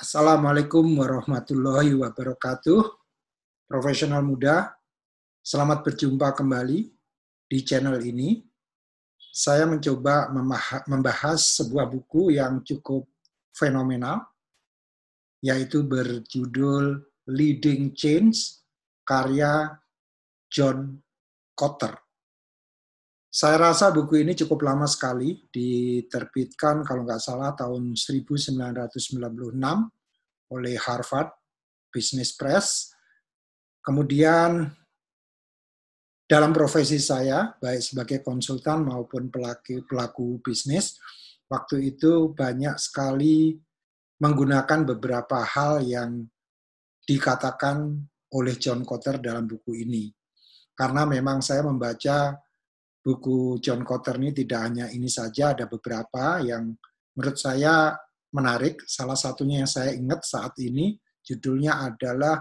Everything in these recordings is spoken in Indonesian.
Assalamualaikum warahmatullahi wabarakatuh. Profesional muda, selamat berjumpa kembali di channel ini. Saya mencoba membahas sebuah buku yang cukup fenomenal, yaitu berjudul Leading Change, karya John Kotter. Saya rasa buku ini cukup lama sekali, diterbitkan kalau nggak salah tahun 1996 oleh Harvard Business Press. Kemudian dalam profesi saya, baik sebagai konsultan maupun pelaku, pelaku bisnis, waktu itu banyak sekali menggunakan beberapa hal yang dikatakan oleh John Kotter dalam buku ini. Karena memang saya membaca buku John Kotter ini tidak hanya ini saja, ada beberapa yang menurut saya menarik. Salah satunya yang saya ingat saat ini judulnya adalah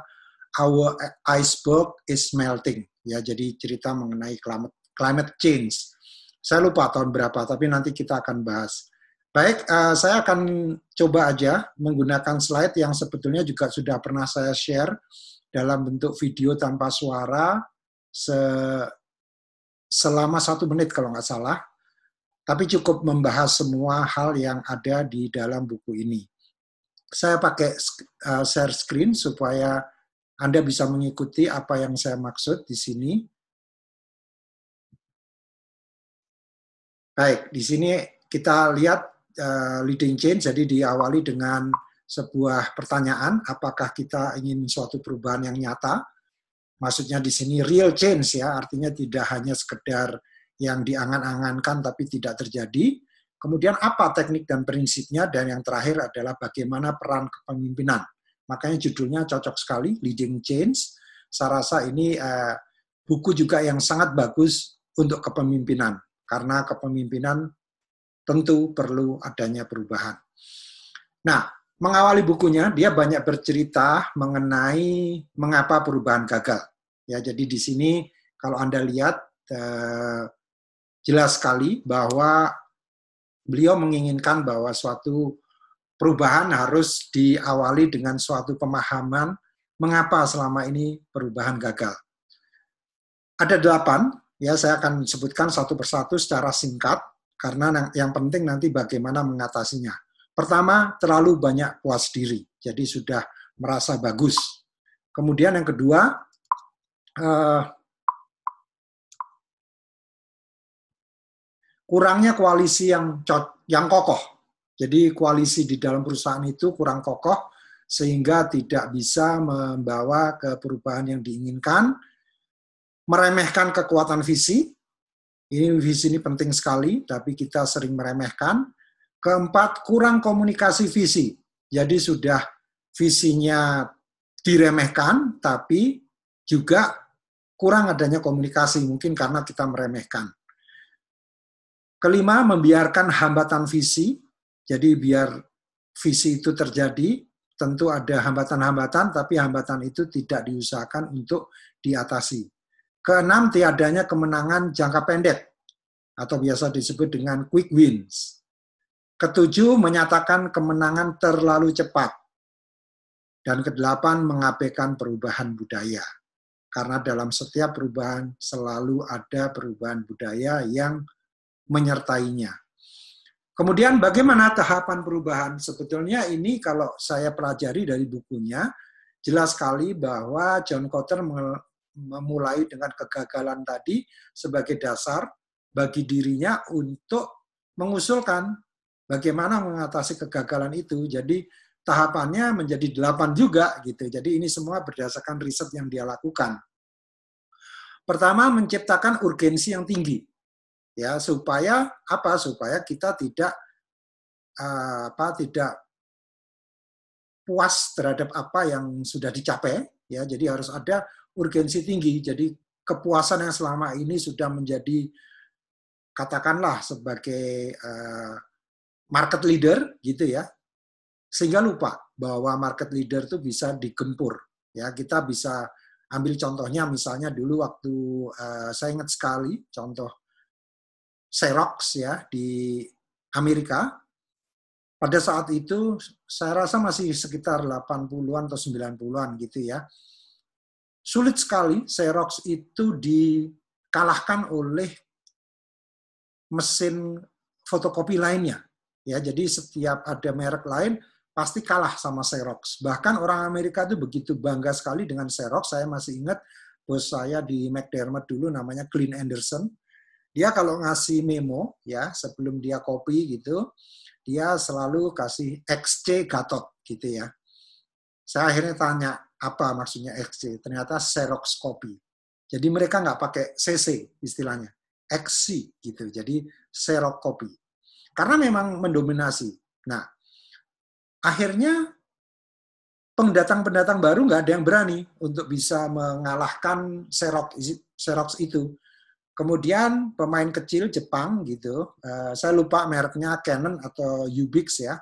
Our Iceberg is Melting. Ya, jadi cerita mengenai climate, climate change. Saya lupa tahun berapa, tapi nanti kita akan bahas. Baik, uh, saya akan coba aja menggunakan slide yang sebetulnya juga sudah pernah saya share dalam bentuk video tanpa suara se selama satu menit kalau nggak salah, tapi cukup membahas semua hal yang ada di dalam buku ini. Saya pakai uh, share screen supaya Anda bisa mengikuti apa yang saya maksud di sini. Baik, di sini kita lihat uh, leading change, jadi diawali dengan sebuah pertanyaan, apakah kita ingin suatu perubahan yang nyata, maksudnya di sini real change ya, artinya tidak hanya sekedar yang diangan-angankan tapi tidak terjadi. Kemudian apa teknik dan prinsipnya dan yang terakhir adalah bagaimana peran kepemimpinan. Makanya judulnya cocok sekali, Leading Change. Saya rasa ini eh, buku juga yang sangat bagus untuk kepemimpinan karena kepemimpinan tentu perlu adanya perubahan. Nah, mengawali bukunya, dia banyak bercerita mengenai mengapa perubahan gagal. Ya, jadi di sini kalau Anda lihat eh, jelas sekali bahwa beliau menginginkan bahwa suatu perubahan harus diawali dengan suatu pemahaman mengapa selama ini perubahan gagal. Ada delapan, ya saya akan sebutkan satu persatu secara singkat, karena yang penting nanti bagaimana mengatasinya. Pertama, terlalu banyak puas diri, jadi sudah merasa bagus. Kemudian yang kedua, uh, kurangnya koalisi yang yang kokoh. Jadi koalisi di dalam perusahaan itu kurang kokoh sehingga tidak bisa membawa ke perubahan yang diinginkan. Meremehkan kekuatan visi, ini visi ini penting sekali, tapi kita sering meremehkan Keempat, kurang komunikasi visi. Jadi sudah visinya diremehkan, tapi juga kurang adanya komunikasi, mungkin karena kita meremehkan. Kelima, membiarkan hambatan visi. Jadi biar visi itu terjadi, tentu ada hambatan-hambatan, tapi hambatan itu tidak diusahakan untuk diatasi. Keenam, tiadanya kemenangan jangka pendek, atau biasa disebut dengan quick wins Ketujuh, menyatakan kemenangan terlalu cepat. Dan kedelapan, mengabaikan perubahan budaya. Karena dalam setiap perubahan selalu ada perubahan budaya yang menyertainya. Kemudian bagaimana tahapan perubahan? Sebetulnya ini kalau saya pelajari dari bukunya, jelas sekali bahwa John Kotter memulai dengan kegagalan tadi sebagai dasar bagi dirinya untuk mengusulkan bagaimana mengatasi kegagalan itu. Jadi tahapannya menjadi delapan juga gitu. Jadi ini semua berdasarkan riset yang dia lakukan. Pertama menciptakan urgensi yang tinggi. Ya, supaya apa? Supaya kita tidak uh, apa tidak puas terhadap apa yang sudah dicapai ya. Jadi harus ada urgensi tinggi. Jadi kepuasan yang selama ini sudah menjadi katakanlah sebagai uh, market leader gitu ya sehingga lupa bahwa market leader itu bisa digempur ya kita bisa ambil contohnya misalnya dulu waktu uh, saya ingat sekali contoh Xerox ya di Amerika pada saat itu saya rasa masih sekitar 80-an atau 90-an gitu ya. Sulit sekali Xerox itu dikalahkan oleh mesin fotokopi lainnya. Ya, jadi setiap ada merek lain pasti kalah sama Xerox. Bahkan orang Amerika itu begitu bangga sekali dengan Xerox. Saya masih ingat bos saya di McDermott dulu namanya Clint Anderson. Dia kalau ngasih memo ya sebelum dia copy gitu, dia selalu kasih XC Gatot gitu ya. Saya akhirnya tanya, apa maksudnya XC? Ternyata Xerox copy. Jadi mereka nggak pakai CC istilahnya, XC gitu. Jadi Xerox copy. Karena memang mendominasi. Nah, akhirnya pendatang-pendatang baru nggak ada yang berani untuk bisa mengalahkan Xerox, Xerox itu. Kemudian pemain kecil Jepang gitu, uh, saya lupa mereknya Canon atau Ubix ya,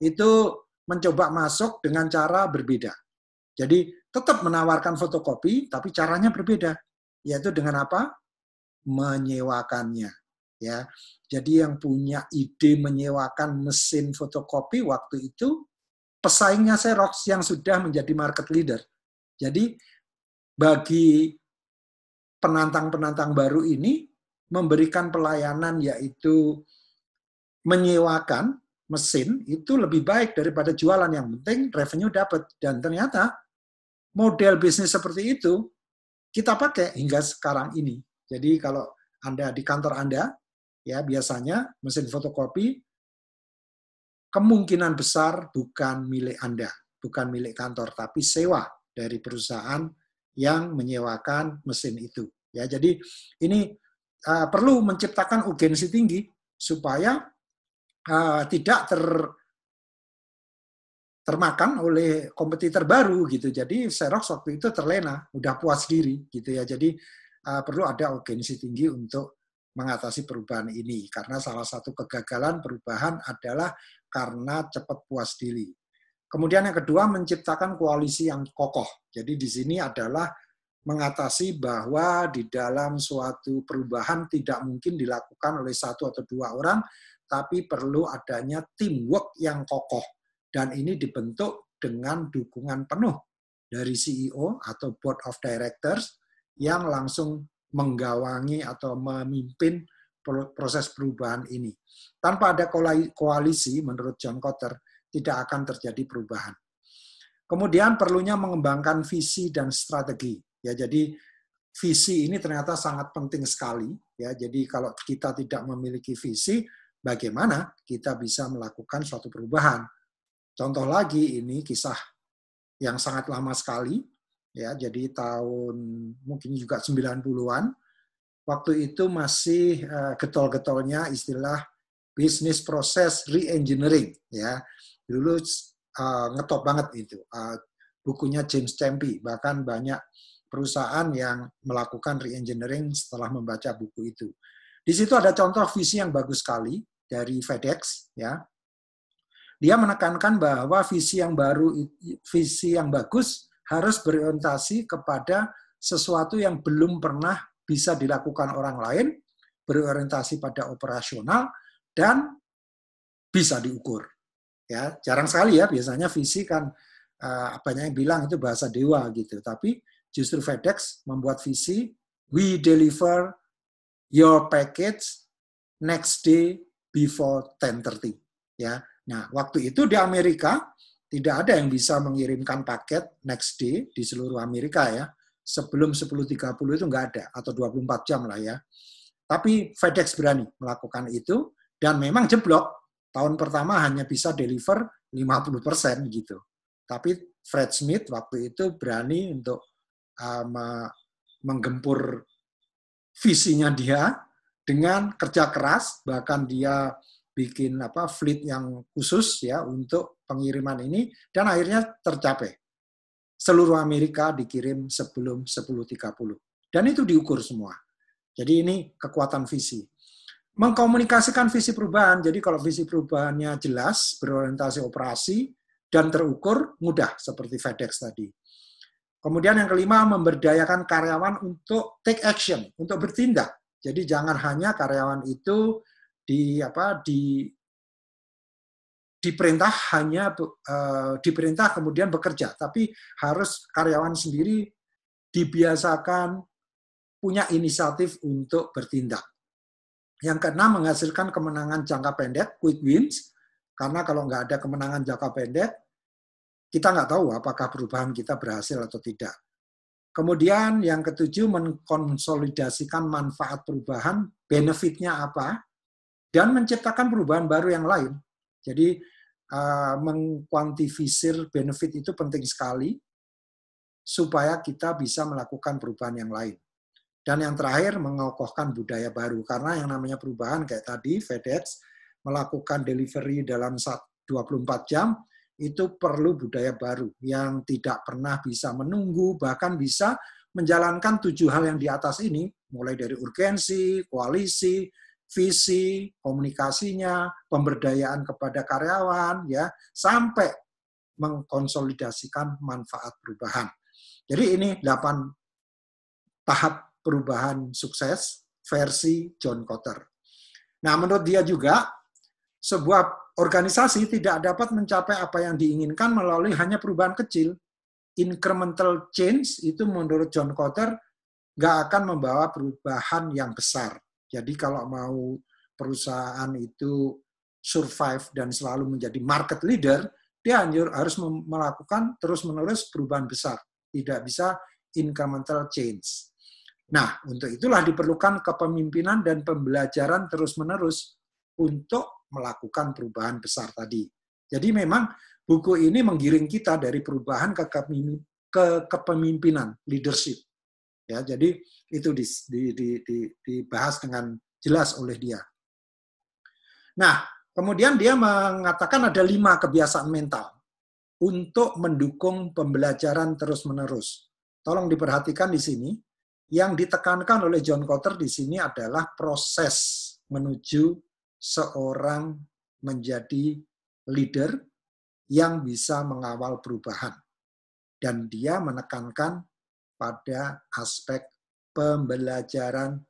itu mencoba masuk dengan cara berbeda. Jadi tetap menawarkan fotokopi, tapi caranya berbeda, yaitu dengan apa? Menyewakannya. Ya, jadi yang punya ide menyewakan mesin fotokopi waktu itu pesaingnya Xerox yang sudah menjadi market leader. Jadi bagi penantang-penantang baru ini memberikan pelayanan yaitu menyewakan mesin itu lebih baik daripada jualan yang penting revenue dapat dan ternyata model bisnis seperti itu kita pakai hingga sekarang ini. Jadi kalau Anda di kantor Anda ya biasanya mesin fotokopi kemungkinan besar bukan milik Anda, bukan milik kantor tapi sewa dari perusahaan yang menyewakan mesin itu. Ya, jadi ini uh, perlu menciptakan urgensi tinggi supaya uh, tidak ter termakan oleh kompetitor baru gitu. Jadi Xerox waktu itu terlena, udah puas diri gitu ya. Jadi uh, perlu ada urgensi tinggi untuk mengatasi perubahan ini karena salah satu kegagalan perubahan adalah karena cepat puas diri. Kemudian yang kedua menciptakan koalisi yang kokoh. Jadi di sini adalah mengatasi bahwa di dalam suatu perubahan tidak mungkin dilakukan oleh satu atau dua orang, tapi perlu adanya teamwork yang kokoh. Dan ini dibentuk dengan dukungan penuh dari CEO atau Board of Directors yang langsung menggawangi atau memimpin proses perubahan ini. Tanpa ada koalisi, menurut John Kotter, tidak akan terjadi perubahan. Kemudian perlunya mengembangkan visi dan strategi. Ya, jadi visi ini ternyata sangat penting sekali. Ya, jadi kalau kita tidak memiliki visi, bagaimana kita bisa melakukan suatu perubahan? Contoh lagi ini kisah yang sangat lama sekali. Ya, jadi tahun mungkin juga 90-an waktu itu masih uh, getol-getolnya istilah bisnis proses re-engineering ya. Dulu uh, ngetop banget itu uh, bukunya James Champy bahkan banyak perusahaan yang melakukan re-engineering setelah membaca buku itu. Di situ ada contoh visi yang bagus sekali dari FedEx ya. Dia menekankan bahwa visi yang baru visi yang bagus harus berorientasi kepada sesuatu yang belum pernah bisa dilakukan orang lain, berorientasi pada operasional, dan bisa diukur. Ya, jarang sekali ya biasanya visi kan uh, banyak yang bilang itu bahasa dewa gitu, tapi justru FedEx membuat visi we deliver your package next day before 10:30 ya. Nah, waktu itu di Amerika tidak ada yang bisa mengirimkan paket next day di seluruh Amerika ya sebelum 10.30 itu nggak ada, atau 24 jam lah ya. Tapi FedEx berani melakukan itu, dan memang jeblok. Tahun pertama hanya bisa deliver 50% gitu. Tapi Fred Smith waktu itu berani untuk uh, menggempur visinya dia dengan kerja keras, bahkan dia bikin apa fleet yang khusus ya untuk pengiriman ini dan akhirnya tercapai seluruh Amerika dikirim sebelum 10.30. Dan itu diukur semua. Jadi ini kekuatan visi. Mengkomunikasikan visi perubahan, jadi kalau visi perubahannya jelas, berorientasi operasi, dan terukur, mudah seperti FedEx tadi. Kemudian yang kelima, memberdayakan karyawan untuk take action, untuk bertindak. Jadi jangan hanya karyawan itu di apa di diperintah hanya uh, diperintah kemudian bekerja, tapi harus karyawan sendiri dibiasakan punya inisiatif untuk bertindak. Yang keenam menghasilkan kemenangan jangka pendek, quick wins, karena kalau nggak ada kemenangan jangka pendek, kita nggak tahu apakah perubahan kita berhasil atau tidak. Kemudian yang ketujuh mengkonsolidasikan manfaat perubahan, benefitnya apa, dan menciptakan perubahan baru yang lain. Jadi uh, mengkuantifisir benefit itu penting sekali supaya kita bisa melakukan perubahan yang lain. Dan yang terakhir mengokohkan budaya baru karena yang namanya perubahan kayak tadi FedEx melakukan delivery dalam 24 jam itu perlu budaya baru yang tidak pernah bisa menunggu bahkan bisa menjalankan tujuh hal yang di atas ini mulai dari urgensi, koalisi, visi, komunikasinya, pemberdayaan kepada karyawan, ya, sampai mengkonsolidasikan manfaat perubahan. Jadi ini delapan tahap perubahan sukses versi John Kotter. Nah, menurut dia juga sebuah organisasi tidak dapat mencapai apa yang diinginkan melalui hanya perubahan kecil. Incremental change itu menurut John Kotter nggak akan membawa perubahan yang besar. Jadi kalau mau perusahaan itu survive dan selalu menjadi market leader, dia harus melakukan terus-menerus perubahan besar. Tidak bisa incremental change. Nah, untuk itulah diperlukan kepemimpinan dan pembelajaran terus-menerus untuk melakukan perubahan besar tadi. Jadi memang buku ini menggiring kita dari perubahan ke kepemimpinan, leadership. Ya, jadi itu di, di, di, di, dibahas dengan jelas oleh dia. Nah, kemudian dia mengatakan ada lima kebiasaan mental untuk mendukung pembelajaran terus-menerus. Tolong diperhatikan di sini, yang ditekankan oleh John Kotter di sini adalah proses menuju seorang menjadi leader yang bisa mengawal perubahan. Dan dia menekankan pada aspek pembelajaran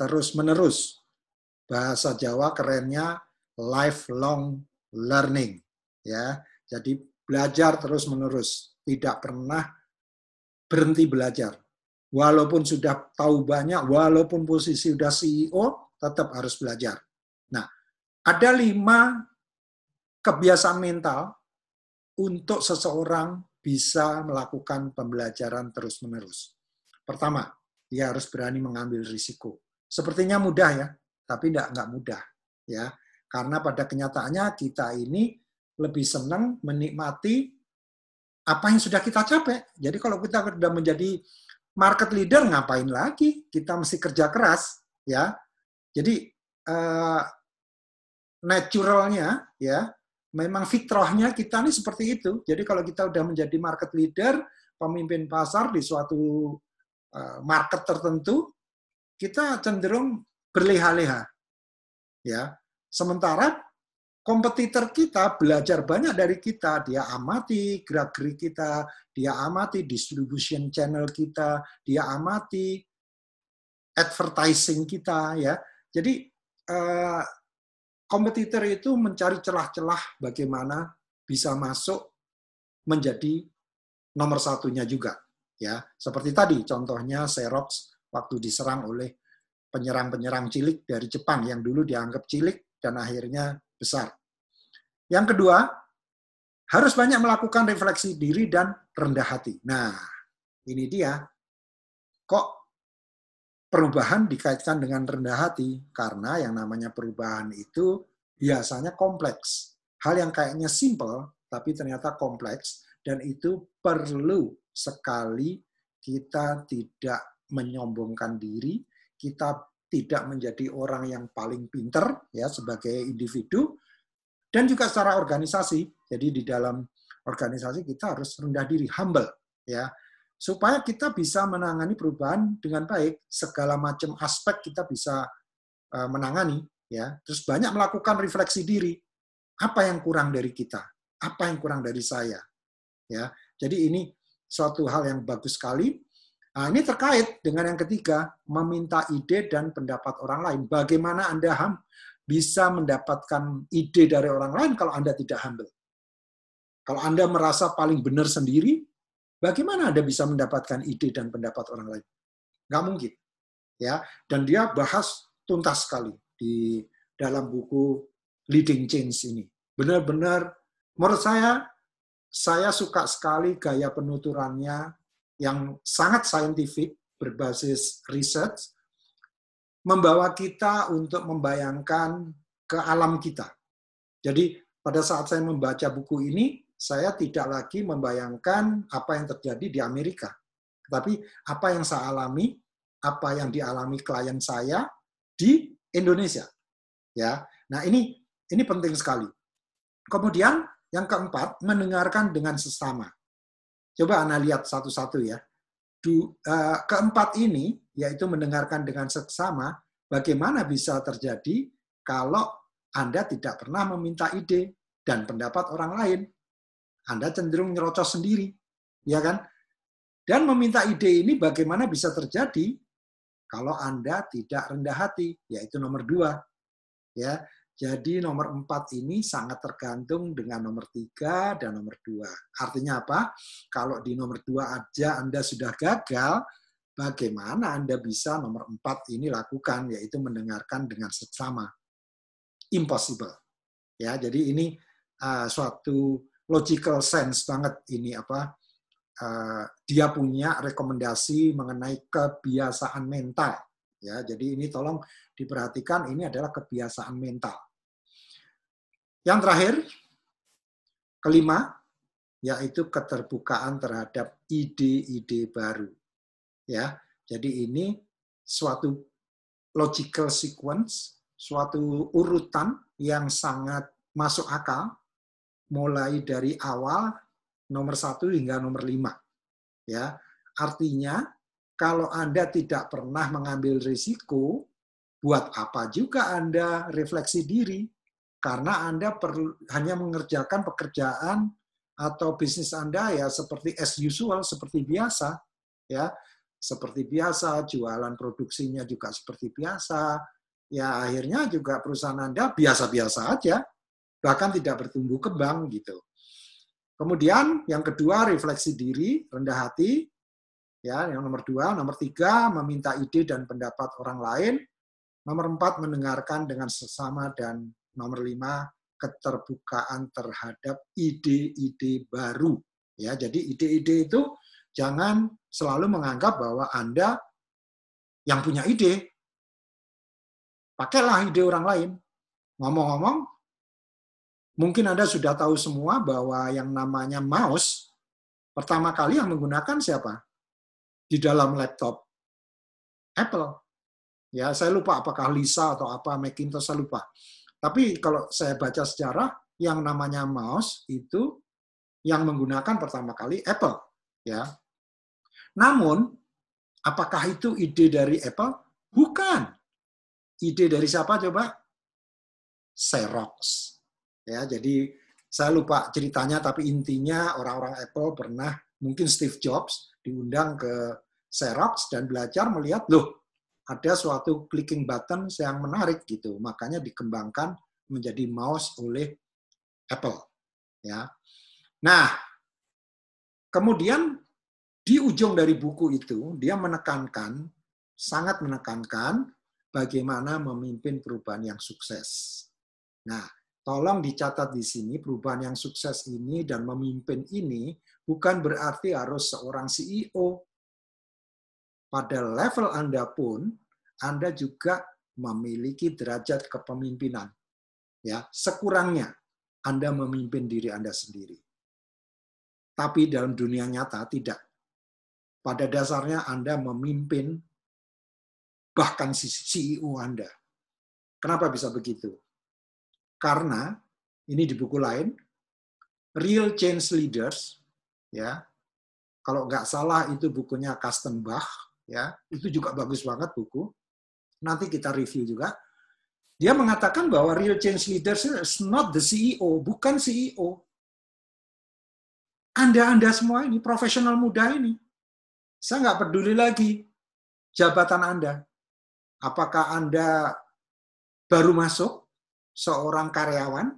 terus-menerus. Bahasa Jawa kerennya lifelong learning. Ya, jadi belajar terus-menerus, tidak pernah berhenti belajar. Walaupun sudah tahu banyak, walaupun posisi sudah CEO, tetap harus belajar. Nah, ada lima kebiasaan mental untuk seseorang bisa melakukan pembelajaran terus-menerus. Pertama, dia harus berani mengambil risiko. Sepertinya mudah ya, tapi tidak nggak mudah ya. Karena pada kenyataannya kita ini lebih senang menikmati apa yang sudah kita capai. Jadi kalau kita sudah menjadi market leader ngapain lagi? Kita mesti kerja keras ya. Jadi uh, naturalnya ya memang fitrahnya kita ini seperti itu. Jadi kalau kita udah menjadi market leader, pemimpin pasar di suatu eh, market tertentu, kita cenderung berleha-leha. Ya. Sementara kompetitor kita belajar banyak dari kita, dia amati gerak-gerik kita, dia amati distribution channel kita, dia amati advertising kita ya. Jadi eh, kompetitor itu mencari celah-celah bagaimana bisa masuk menjadi nomor satunya juga. Ya, seperti tadi contohnya Xerox waktu diserang oleh penyerang-penyerang cilik dari Jepang yang dulu dianggap cilik dan akhirnya besar. Yang kedua, harus banyak melakukan refleksi diri dan rendah hati. Nah, ini dia. Kok perubahan dikaitkan dengan rendah hati karena yang namanya perubahan itu biasanya kompleks. Hal yang kayaknya simple tapi ternyata kompleks dan itu perlu sekali kita tidak menyombongkan diri, kita tidak menjadi orang yang paling pinter ya sebagai individu dan juga secara organisasi. Jadi di dalam organisasi kita harus rendah diri, humble ya supaya kita bisa menangani perubahan dengan baik. Segala macam aspek kita bisa eh, menangani, ya. Terus banyak melakukan refleksi diri. Apa yang kurang dari kita? Apa yang kurang dari saya? Ya. Jadi ini suatu hal yang bagus sekali. Nah, ini terkait dengan yang ketiga, meminta ide dan pendapat orang lain. Bagaimana Anda ham bisa mendapatkan ide dari orang lain kalau Anda tidak humble? Kalau Anda merasa paling benar sendiri, bagaimana Anda bisa mendapatkan ide dan pendapat orang lain? Nggak mungkin. ya. Dan dia bahas tuntas sekali di dalam buku Leading Change ini. Benar-benar, menurut saya, saya suka sekali gaya penuturannya yang sangat saintifik, berbasis research, membawa kita untuk membayangkan ke alam kita. Jadi pada saat saya membaca buku ini, saya tidak lagi membayangkan apa yang terjadi di Amerika, tapi apa yang saya alami, apa yang dialami klien saya di Indonesia. Ya, nah ini ini penting sekali. Kemudian yang keempat, mendengarkan dengan sesama. Coba Anda lihat satu-satu ya. Du, uh, keempat ini, yaitu mendengarkan dengan sesama, bagaimana bisa terjadi kalau Anda tidak pernah meminta ide dan pendapat orang lain. Anda cenderung nyerocos sendiri, ya kan? Dan meminta ide ini bagaimana bisa terjadi kalau Anda tidak rendah hati, yaitu nomor dua. Ya, jadi nomor empat ini sangat tergantung dengan nomor tiga dan nomor dua. Artinya apa? Kalau di nomor dua aja Anda sudah gagal, bagaimana Anda bisa nomor empat ini lakukan, yaitu mendengarkan dengan seksama. Impossible. Ya, jadi ini uh, suatu logical sense banget ini apa uh, dia punya rekomendasi mengenai kebiasaan mental ya jadi ini tolong diperhatikan ini adalah kebiasaan mental yang terakhir, kelima, yaitu keterbukaan terhadap ide-ide baru. Ya, jadi ini suatu logical sequence, suatu urutan yang sangat masuk akal, mulai dari awal nomor satu hingga nomor lima. Ya, artinya kalau Anda tidak pernah mengambil risiko, buat apa juga Anda refleksi diri? karena Anda perlu hanya mengerjakan pekerjaan atau bisnis Anda ya seperti as usual, seperti biasa, ya seperti biasa, jualan produksinya juga seperti biasa, ya akhirnya juga perusahaan Anda biasa-biasa aja, bahkan tidak bertumbuh kembang gitu. Kemudian yang kedua refleksi diri, rendah hati, ya yang nomor dua, nomor tiga meminta ide dan pendapat orang lain, nomor empat mendengarkan dengan sesama dan Nomor lima, keterbukaan terhadap ide-ide baru. Ya, jadi ide-ide itu jangan selalu menganggap bahwa Anda yang punya ide. Pakailah ide orang lain. Ngomong-ngomong, mungkin Anda sudah tahu semua bahwa yang namanya mouse pertama kali yang menggunakan siapa? Di dalam laptop Apple. Ya, saya lupa apakah Lisa atau apa Macintosh saya lupa. Tapi kalau saya baca sejarah, yang namanya mouse itu yang menggunakan pertama kali Apple, ya. Namun, apakah itu ide dari Apple? Bukan. Ide dari siapa coba? Xerox. Ya, jadi saya lupa ceritanya, tapi intinya orang-orang Apple pernah, mungkin Steve Jobs diundang ke Xerox dan belajar melihat, loh, ada suatu clicking button yang menarik gitu. Makanya dikembangkan menjadi mouse oleh Apple. Ya. Nah, kemudian di ujung dari buku itu dia menekankan sangat menekankan bagaimana memimpin perubahan yang sukses. Nah, tolong dicatat di sini perubahan yang sukses ini dan memimpin ini bukan berarti harus seorang CEO pada level Anda pun, Anda juga memiliki derajat kepemimpinan. Ya, sekurangnya Anda memimpin diri Anda sendiri. Tapi dalam dunia nyata tidak. Pada dasarnya Anda memimpin bahkan CEO Anda. Kenapa bisa begitu? Karena ini di buku lain, Real Change Leaders, ya, kalau nggak salah itu bukunya Kastenbach, ya itu juga bagus banget buku. Nanti kita review juga. Dia mengatakan bahwa real change leaders is not the CEO, bukan CEO. Anda-anda semua ini, profesional muda ini, saya nggak peduli lagi jabatan Anda. Apakah Anda baru masuk seorang karyawan,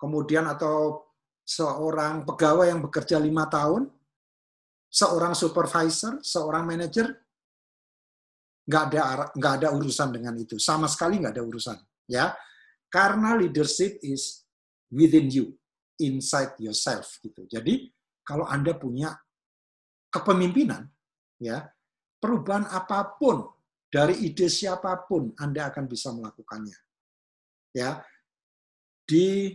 kemudian atau seorang pegawai yang bekerja lima tahun, seorang supervisor, seorang manajer, nggak ada nggak ada urusan dengan itu, sama sekali nggak ada urusan, ya, karena leadership is within you, inside yourself, gitu. Jadi kalau anda punya kepemimpinan, ya, perubahan apa pun dari ide siapa pun anda akan bisa melakukannya, ya. Di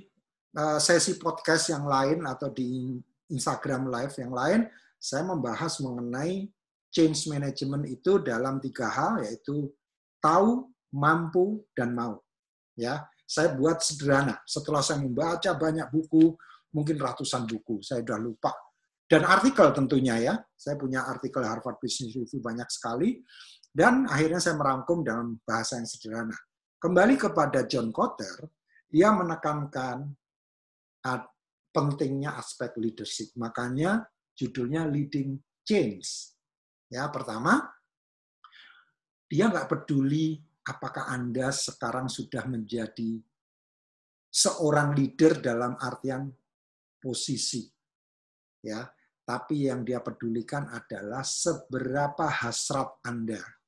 Eh, sesi podcast yang lain atau di Instagram Live yang lain, saya membahas mengenai change management itu dalam tiga hal, yaitu tahu, mampu, dan mau. Ya, saya buat sederhana. Setelah saya membaca banyak buku, mungkin ratusan buku, saya sudah lupa. Dan artikel tentunya ya, saya punya artikel Harvard Business Review banyak sekali, dan akhirnya saya merangkum dalam bahasa yang sederhana. Kembali kepada John Kotter, dia menekankan pentingnya aspek leadership. Makanya judulnya Leading Change. Ya, pertama, dia nggak peduli apakah Anda sekarang sudah menjadi seorang leader dalam artian posisi. Ya, tapi yang dia pedulikan adalah seberapa hasrat Anda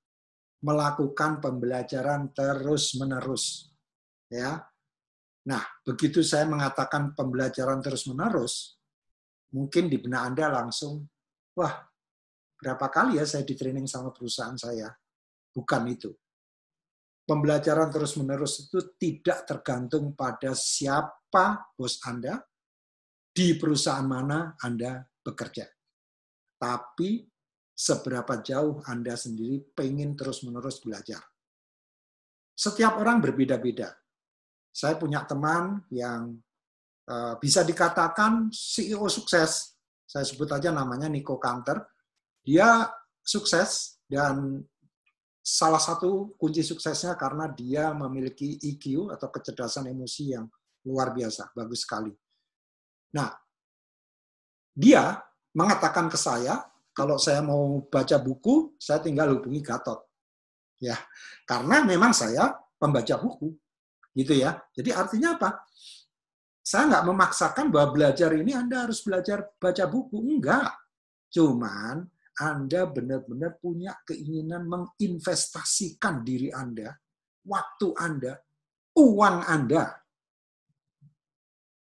melakukan pembelajaran terus-menerus. Ya, Nah, begitu saya mengatakan pembelajaran terus-menerus, mungkin di benak Anda langsung, wah, berapa kali ya saya di training sama perusahaan saya? Bukan itu. Pembelajaran terus-menerus itu tidak tergantung pada siapa bos Anda, di perusahaan mana Anda bekerja. Tapi seberapa jauh Anda sendiri pengen terus-menerus belajar. Setiap orang berbeda-beda saya punya teman yang uh, bisa dikatakan CEO sukses. Saya sebut aja namanya Nico Kanter. Dia sukses dan salah satu kunci suksesnya karena dia memiliki EQ atau kecerdasan emosi yang luar biasa, bagus sekali. Nah, dia mengatakan ke saya, kalau saya mau baca buku, saya tinggal hubungi Gatot. Ya, karena memang saya pembaca buku gitu ya. Jadi artinya apa? Saya nggak memaksakan bahwa belajar ini Anda harus belajar baca buku, enggak. Cuman Anda benar-benar punya keinginan menginvestasikan diri Anda, waktu Anda, uang Anda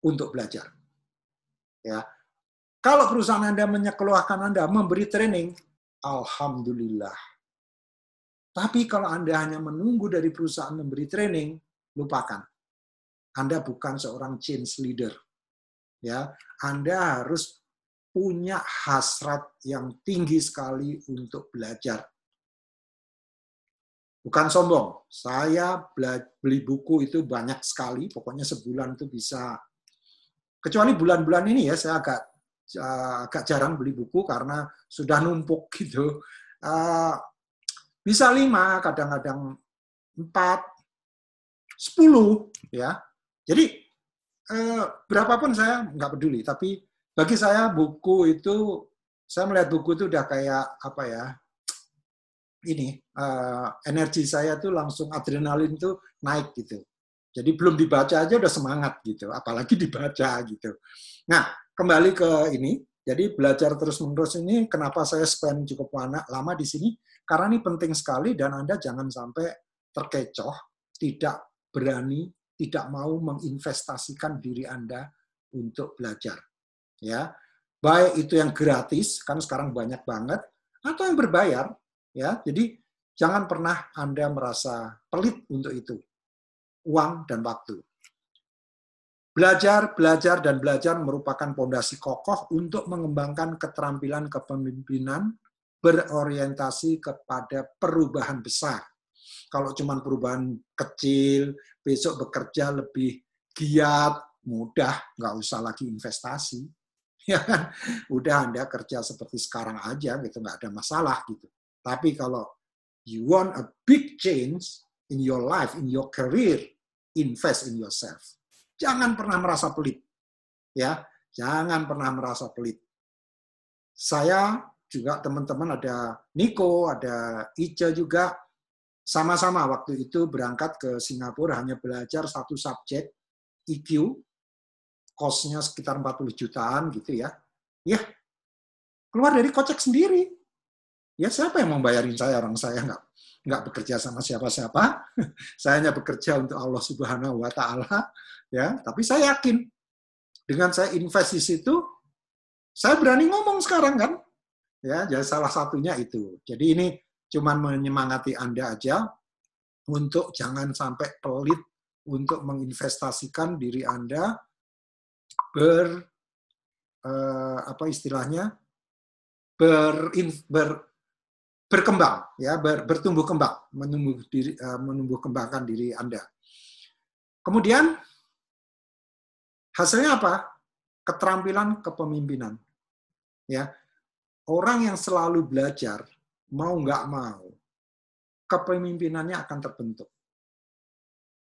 untuk belajar. Ya. Kalau perusahaan Anda menyekolahkan Anda, memberi training, alhamdulillah. Tapi kalau Anda hanya menunggu dari perusahaan memberi training, lupakan. Anda bukan seorang change leader. Ya, Anda harus punya hasrat yang tinggi sekali untuk belajar. Bukan sombong, saya beli buku itu banyak sekali, pokoknya sebulan itu bisa, kecuali bulan-bulan ini ya, saya agak agak jarang beli buku karena sudah numpuk gitu. Uh, bisa lima, kadang-kadang empat, 10 ya. Jadi eh, berapapun saya nggak peduli, tapi bagi saya buku itu saya melihat buku itu udah kayak apa ya? Ini eh, energi saya tuh langsung adrenalin tuh naik gitu. Jadi belum dibaca aja udah semangat gitu, apalagi dibaca gitu. Nah, kembali ke ini, jadi belajar terus-menerus ini kenapa saya spend cukup lama di sini? Karena ini penting sekali dan Anda jangan sampai terkecoh, tidak berani tidak mau menginvestasikan diri Anda untuk belajar. Ya. Baik itu yang gratis, kan sekarang banyak banget, atau yang berbayar, ya. Jadi jangan pernah Anda merasa pelit untuk itu. Uang dan waktu. Belajar, belajar, dan belajar merupakan pondasi kokoh untuk mengembangkan keterampilan kepemimpinan berorientasi kepada perubahan besar kalau cuma perubahan kecil, besok bekerja lebih giat, mudah, nggak usah lagi investasi. Ya kan? Udah Anda kerja seperti sekarang aja, gitu nggak ada masalah gitu. Tapi kalau you want a big change in your life, in your career, invest in yourself. Jangan pernah merasa pelit. Ya, jangan pernah merasa pelit. Saya juga teman-teman ada Niko, ada Ica juga sama-sama waktu itu berangkat ke Singapura hanya belajar satu subjek EQ, kosnya sekitar 40 jutaan gitu ya. Ya, keluar dari kocek sendiri. Ya siapa yang membayarin saya orang saya nggak nggak bekerja sama siapa-siapa. saya hanya bekerja untuk Allah Subhanahu Wa Taala. Ya, tapi saya yakin dengan saya invest di situ, saya berani ngomong sekarang kan. Ya, jadi salah satunya itu. Jadi ini cuma menyemangati Anda aja untuk jangan sampai pelit untuk menginvestasikan diri Anda ber eh, apa istilahnya ber, ber berkembang ya ber, bertumbuh kembang menumbuh diri uh, menumbuh kembangkan diri Anda. Kemudian hasilnya apa? Keterampilan kepemimpinan. Ya. Orang yang selalu belajar mau nggak mau kepemimpinannya akan terbentuk.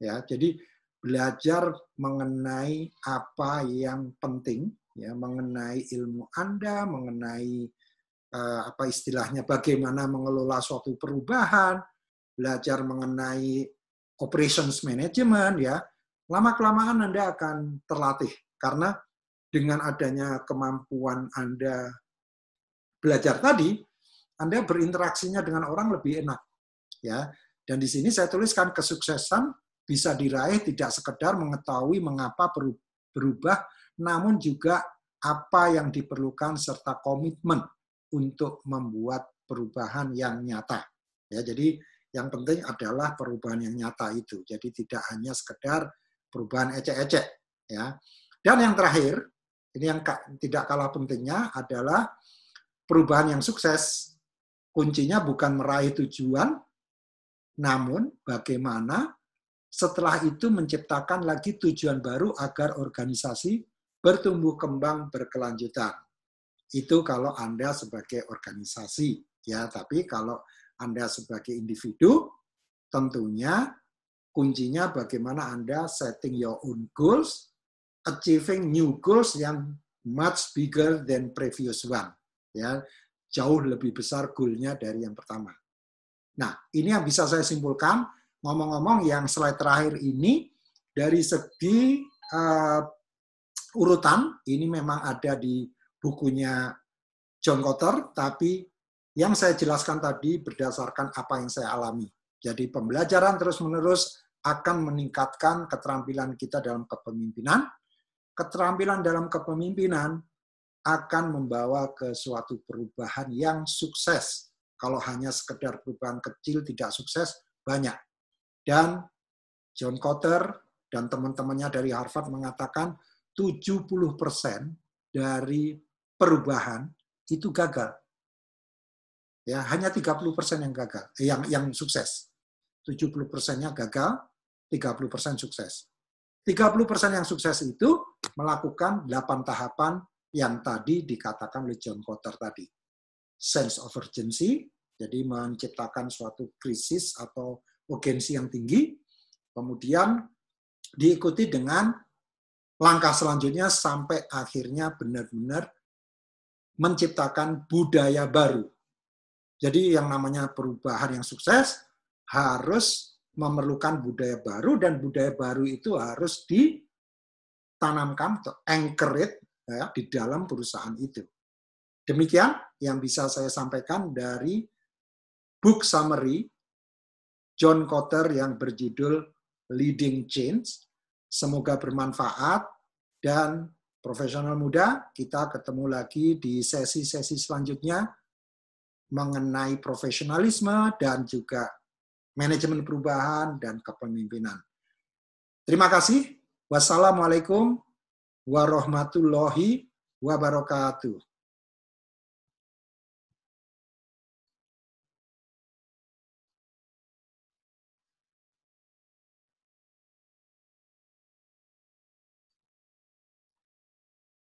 Ya, jadi belajar mengenai apa yang penting ya mengenai ilmu Anda, mengenai Eh, apa istilahnya bagaimana mengelola suatu perubahan, belajar mengenai operations management ya, lama kelamaan Anda akan terlatih karena dengan adanya kemampuan Anda belajar tadi, Anda berinteraksinya dengan orang lebih enak ya. Dan di sini saya tuliskan kesuksesan bisa diraih tidak sekedar mengetahui mengapa berubah, namun juga apa yang diperlukan serta komitmen untuk membuat perubahan yang nyata. Ya, jadi yang penting adalah perubahan yang nyata itu. Jadi tidak hanya sekedar perubahan ecek-ecek. Ya. Dan yang terakhir, ini yang tidak kalah pentingnya adalah perubahan yang sukses. Kuncinya bukan meraih tujuan, namun bagaimana setelah itu menciptakan lagi tujuan baru agar organisasi bertumbuh kembang berkelanjutan. Itu kalau Anda sebagai organisasi, ya. Tapi kalau Anda sebagai individu, tentunya kuncinya bagaimana Anda setting your own goals, achieving new goals yang much bigger than previous one. Ya, jauh lebih besar goalnya dari yang pertama. Nah, ini yang bisa saya simpulkan. Ngomong-ngomong, yang slide terakhir ini dari segi uh, urutan ini memang ada di bukunya John Kotter, tapi yang saya jelaskan tadi berdasarkan apa yang saya alami. Jadi pembelajaran terus-menerus akan meningkatkan keterampilan kita dalam kepemimpinan. Keterampilan dalam kepemimpinan akan membawa ke suatu perubahan yang sukses. Kalau hanya sekedar perubahan kecil tidak sukses, banyak. Dan John Kotter dan teman-temannya dari Harvard mengatakan 70% dari perubahan itu gagal. Ya, hanya 30% yang gagal, eh, yang yang sukses. 70%-nya gagal, 30% sukses. 30% yang sukses itu melakukan 8 tahapan yang tadi dikatakan oleh John Kotter tadi. Sense of urgency, jadi menciptakan suatu krisis atau urgensi yang tinggi, kemudian diikuti dengan langkah selanjutnya sampai akhirnya benar-benar menciptakan budaya baru. Jadi yang namanya perubahan yang sukses harus memerlukan budaya baru dan budaya baru itu harus ditanamkan atau anchor it ya, di dalam perusahaan itu. Demikian yang bisa saya sampaikan dari book summary John Kotter yang berjudul Leading Change. Semoga bermanfaat dan profesional muda, kita ketemu lagi di sesi-sesi selanjutnya mengenai profesionalisme dan juga manajemen perubahan dan kepemimpinan. Terima kasih. Wassalamualaikum warahmatullahi wabarakatuh.